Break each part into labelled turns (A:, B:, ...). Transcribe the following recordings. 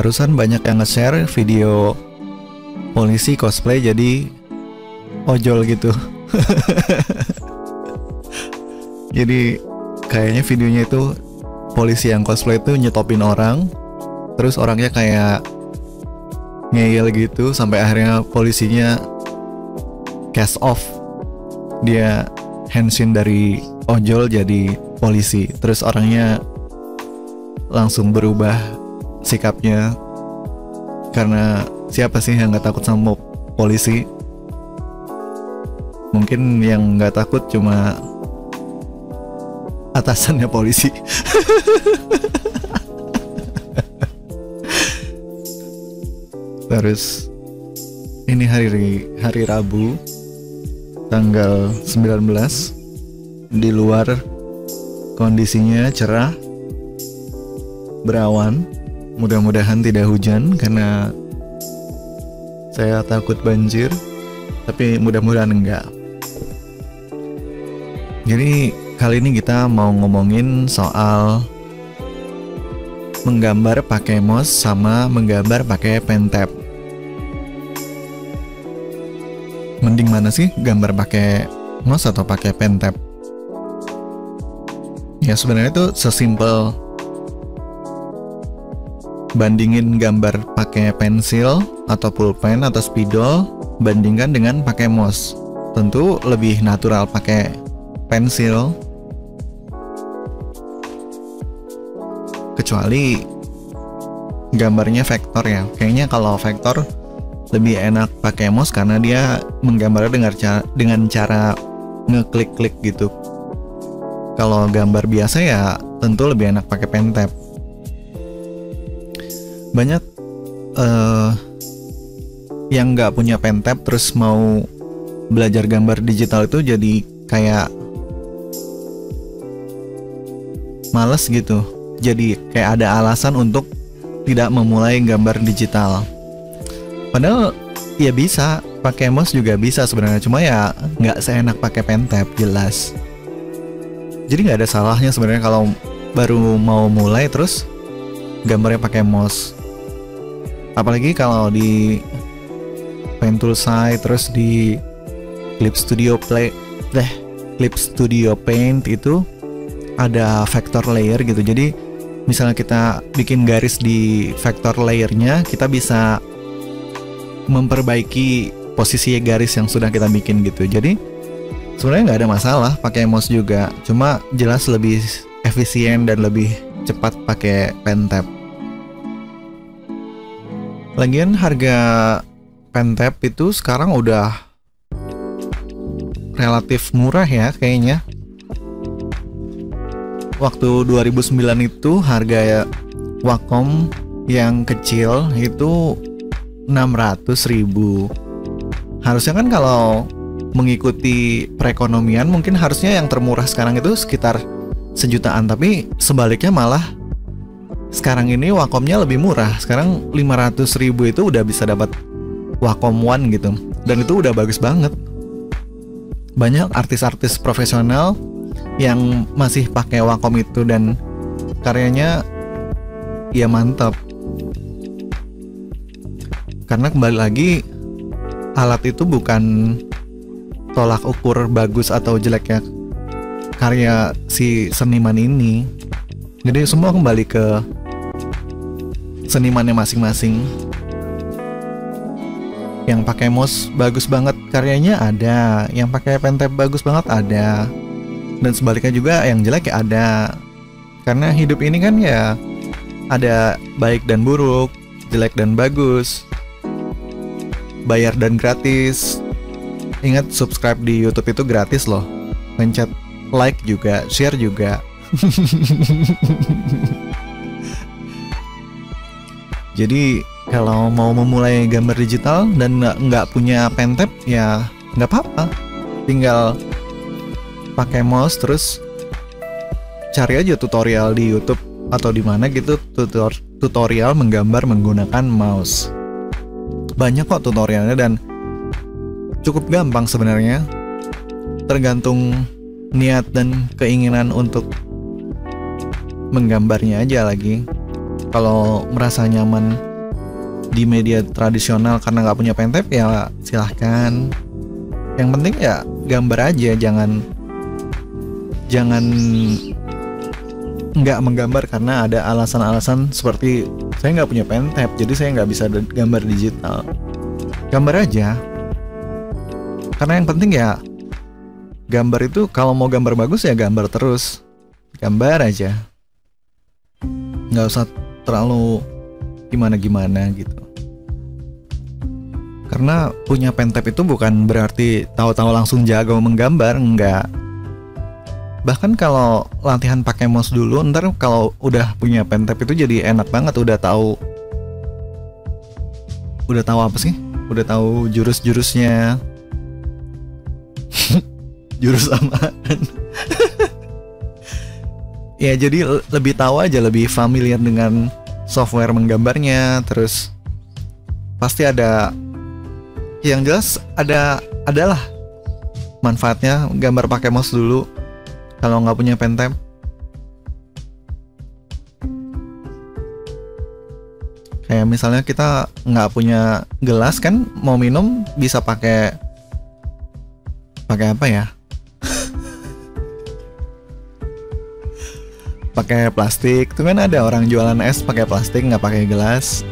A: barusan banyak yang nge-share video polisi cosplay jadi ojol gitu. jadi kayaknya videonya itu polisi yang cosplay itu nyetopin orang, terus orangnya kayak ngeyel gitu sampai akhirnya polisinya cast off. Dia henshin dari ojol jadi polisi, terus orangnya langsung berubah sikapnya. Karena siapa sih yang nggak takut sama polisi? Mungkin yang nggak takut cuma atasannya polisi. Terus ini hari hari Rabu tanggal 19 di luar kondisinya cerah berawan mudah-mudahan tidak hujan karena saya takut banjir tapi mudah-mudahan enggak. Jadi kali ini kita mau ngomongin soal menggambar pakai mouse sama menggambar pakai pen tab. Mending mana sih gambar pakai mouse atau pakai pen tab? Ya sebenarnya itu sesimpel bandingin gambar pakai pensil atau pulpen atau spidol bandingkan dengan pakai mouse. Tentu lebih natural pakai pensil. Kecuali gambarnya vektor ya. Kayaknya kalau vektor lebih enak pakai mouse karena dia menggambarnya dengan cara dengan cara ngeklik-klik gitu. Kalau gambar biasa ya tentu lebih enak pakai pen tab banyak uh, yang nggak punya pen terus mau belajar gambar digital itu jadi kayak males gitu. Jadi kayak ada alasan untuk tidak memulai gambar digital. Padahal ya bisa pakai mouse juga bisa sebenarnya. Cuma ya nggak seenak pakai pen jelas. Jadi nggak ada salahnya sebenarnya kalau baru mau mulai terus gambarnya pakai mouse apalagi kalau di Pen Toolside terus di Clip Studio Play deh Clip Studio Paint itu ada vector layer gitu. Jadi misalnya kita bikin garis di vector layernya kita bisa memperbaiki posisi garis yang sudah kita bikin gitu. Jadi sebenarnya nggak ada masalah pakai mouse juga. Cuma jelas lebih efisien dan lebih cepat pakai pen tab Lagian harga pentap itu sekarang udah relatif murah ya kayaknya. Waktu 2009 itu harga Wacom yang kecil itu 600 ribu. Harusnya kan kalau mengikuti perekonomian mungkin harusnya yang termurah sekarang itu sekitar sejutaan tapi sebaliknya malah sekarang ini Wacomnya lebih murah. Sekarang 500 ribu itu udah bisa dapat Wacom One gitu. Dan itu udah bagus banget. Banyak artis-artis profesional yang masih pakai Wacom itu dan karyanya ya mantap. Karena kembali lagi alat itu bukan tolak ukur bagus atau jeleknya karya si seniman ini. Jadi semua kembali ke senimannya masing-masing. Yang pakai mouse bagus banget karyanya ada, yang pakai pen tab bagus banget ada. Dan sebaliknya juga yang jelek ya ada. Karena hidup ini kan ya ada baik dan buruk, jelek dan bagus. Bayar dan gratis. Ingat subscribe di YouTube itu gratis loh. Pencet like juga, share juga. Jadi kalau mau memulai gambar digital dan nggak punya pen tab ya nggak apa-apa. Tinggal pakai mouse terus cari aja tutorial di YouTube atau di mana gitu tutor tutorial menggambar menggunakan mouse. Banyak kok tutorialnya dan cukup gampang sebenarnya. Tergantung niat dan keinginan untuk menggambarnya aja lagi kalau merasa nyaman di media tradisional karena nggak punya pentap ya silahkan. Yang penting ya gambar aja jangan jangan nggak menggambar karena ada alasan-alasan seperti saya nggak punya pentap jadi saya nggak bisa gambar digital. Gambar aja. Karena yang penting ya gambar itu kalau mau gambar bagus ya gambar terus. Gambar aja. Nggak usah terlalu gimana gimana gitu. Karena punya pentap itu bukan berarti tahu-tahu langsung jago menggambar enggak. Bahkan kalau latihan pakai mouse dulu ntar kalau udah punya pentap itu jadi enak banget udah tahu. Udah tahu apa sih? Udah tahu jurus-jurusnya. Jurus aman ya jadi lebih tahu aja lebih familiar dengan software menggambarnya terus pasti ada yang jelas ada adalah manfaatnya gambar pakai mouse dulu kalau nggak punya pentap kayak misalnya kita nggak punya gelas kan mau minum bisa pakai pakai apa ya pakai plastik. Tuh kan ada orang jualan es pakai plastik nggak pakai gelas.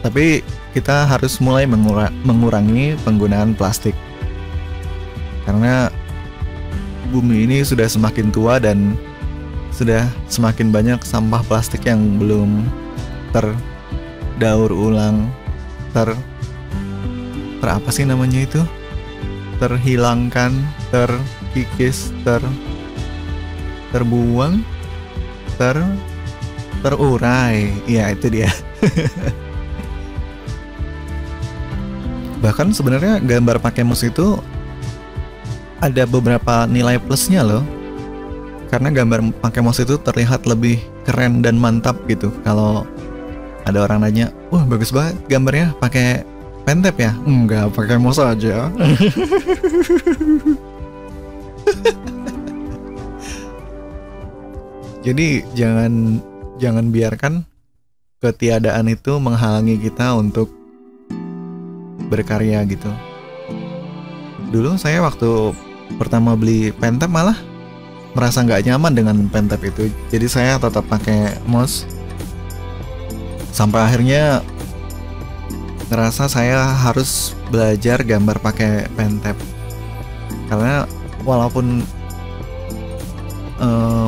A: Tapi kita harus mulai mengura mengurangi penggunaan plastik. Karena bumi ini sudah semakin tua dan sudah semakin banyak sampah plastik yang belum terdaur ulang ter ter apa sih namanya itu? Terhilangkan terkikis ter terbuang ter terurai. Iya, itu dia. Bahkan sebenarnya gambar pakai mouse itu ada beberapa nilai plusnya loh. Karena gambar pakai mouse itu terlihat lebih keren dan mantap gitu. Kalau ada orang nanya, "Wah, bagus banget gambarnya pakai pentap ya?" Enggak, pakai mouse aja. Jadi jangan jangan biarkan ketiadaan itu menghalangi kita untuk berkarya gitu. Dulu saya waktu pertama beli pentap malah merasa nggak nyaman dengan pentap itu. Jadi saya tetap pakai mouse sampai akhirnya ngerasa saya harus belajar gambar pakai pentap karena walaupun uh,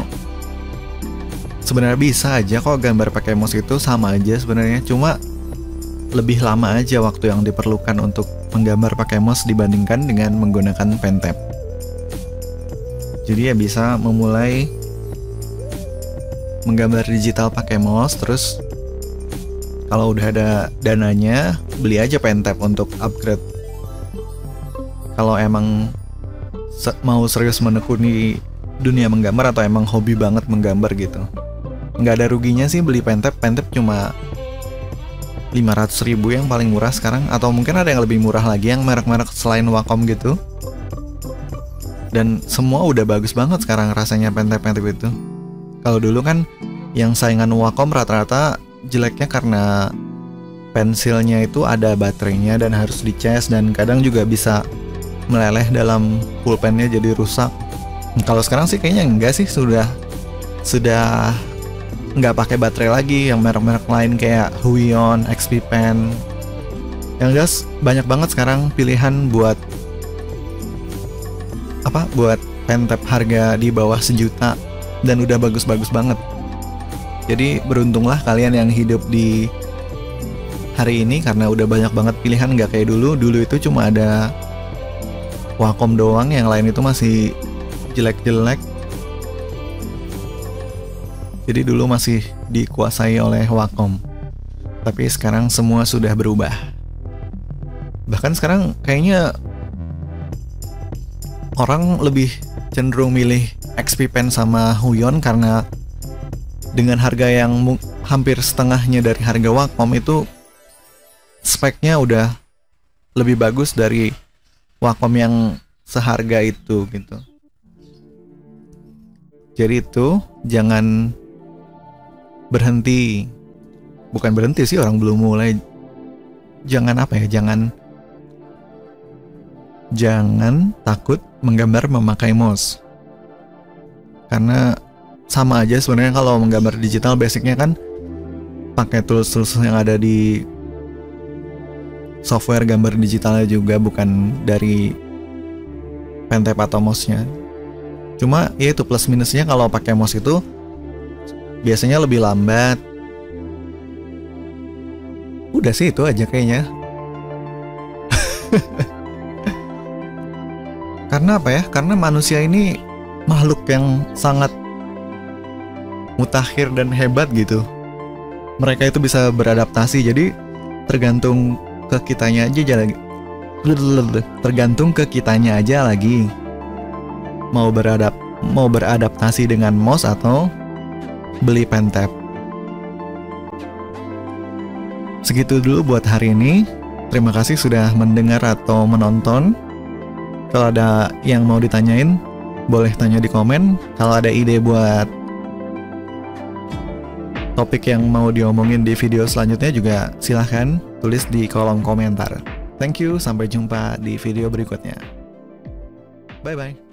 A: sebenarnya bisa aja kok gambar pakai mouse itu sama aja sebenarnya cuma lebih lama aja waktu yang diperlukan untuk menggambar pakai mouse dibandingkan dengan menggunakan pen tab. Jadi ya bisa memulai menggambar digital pakai mouse terus kalau udah ada dananya beli aja pen tab untuk upgrade. Kalau emang mau serius menekuni dunia menggambar atau emang hobi banget menggambar gitu nggak ada ruginya sih beli pentap pentap cuma 500 ribu yang paling murah sekarang. Atau mungkin ada yang lebih murah lagi yang merek-merek selain Wacom gitu. Dan semua udah bagus banget sekarang rasanya pentap-pentap itu. Kalau dulu kan yang saingan Wacom rata-rata jeleknya karena pensilnya itu ada baterainya dan harus dicas dan kadang juga bisa meleleh dalam pulpennya jadi rusak. Kalau sekarang sih kayaknya enggak sih sudah sudah nggak pakai baterai lagi yang merek-merek lain kayak Huion, XP Pen. Yang jelas banyak banget sekarang pilihan buat apa? Buat pen tab harga di bawah sejuta dan udah bagus-bagus banget. Jadi beruntunglah kalian yang hidup di hari ini karena udah banyak banget pilihan nggak kayak dulu. Dulu itu cuma ada Wacom doang, yang lain itu masih jelek-jelek jadi dulu masih dikuasai oleh Wacom. Tapi sekarang semua sudah berubah. Bahkan sekarang kayaknya orang lebih cenderung milih XP Pen sama Huion karena dengan harga yang hampir setengahnya dari harga Wacom itu speknya udah lebih bagus dari Wacom yang seharga itu gitu. Jadi itu jangan berhenti. Bukan berhenti sih orang belum mulai. Jangan apa ya jangan jangan takut menggambar memakai mouse. Karena sama aja sebenarnya kalau menggambar digital basicnya kan pakai tools-tools yang ada di software gambar digitalnya juga bukan dari pentap atau mouse-nya. Cuma ya itu plus minusnya kalau pakai mouse itu biasanya lebih lambat. Udah sih itu aja kayaknya. Karena apa ya? Karena manusia ini makhluk yang sangat mutakhir dan hebat gitu. Mereka itu bisa beradaptasi. Jadi tergantung ke kitanya aja lagi. Tergantung ke kitanya aja lagi. Mau beradap mau beradaptasi dengan mouse atau beli pentap segitu dulu buat hari ini terima kasih sudah mendengar atau menonton kalau ada yang mau ditanyain, boleh tanya di komen. Kalau ada ide buat topik yang mau diomongin di video selanjutnya juga silahkan tulis di kolom komentar. Thank you, sampai jumpa di video berikutnya. Bye-bye.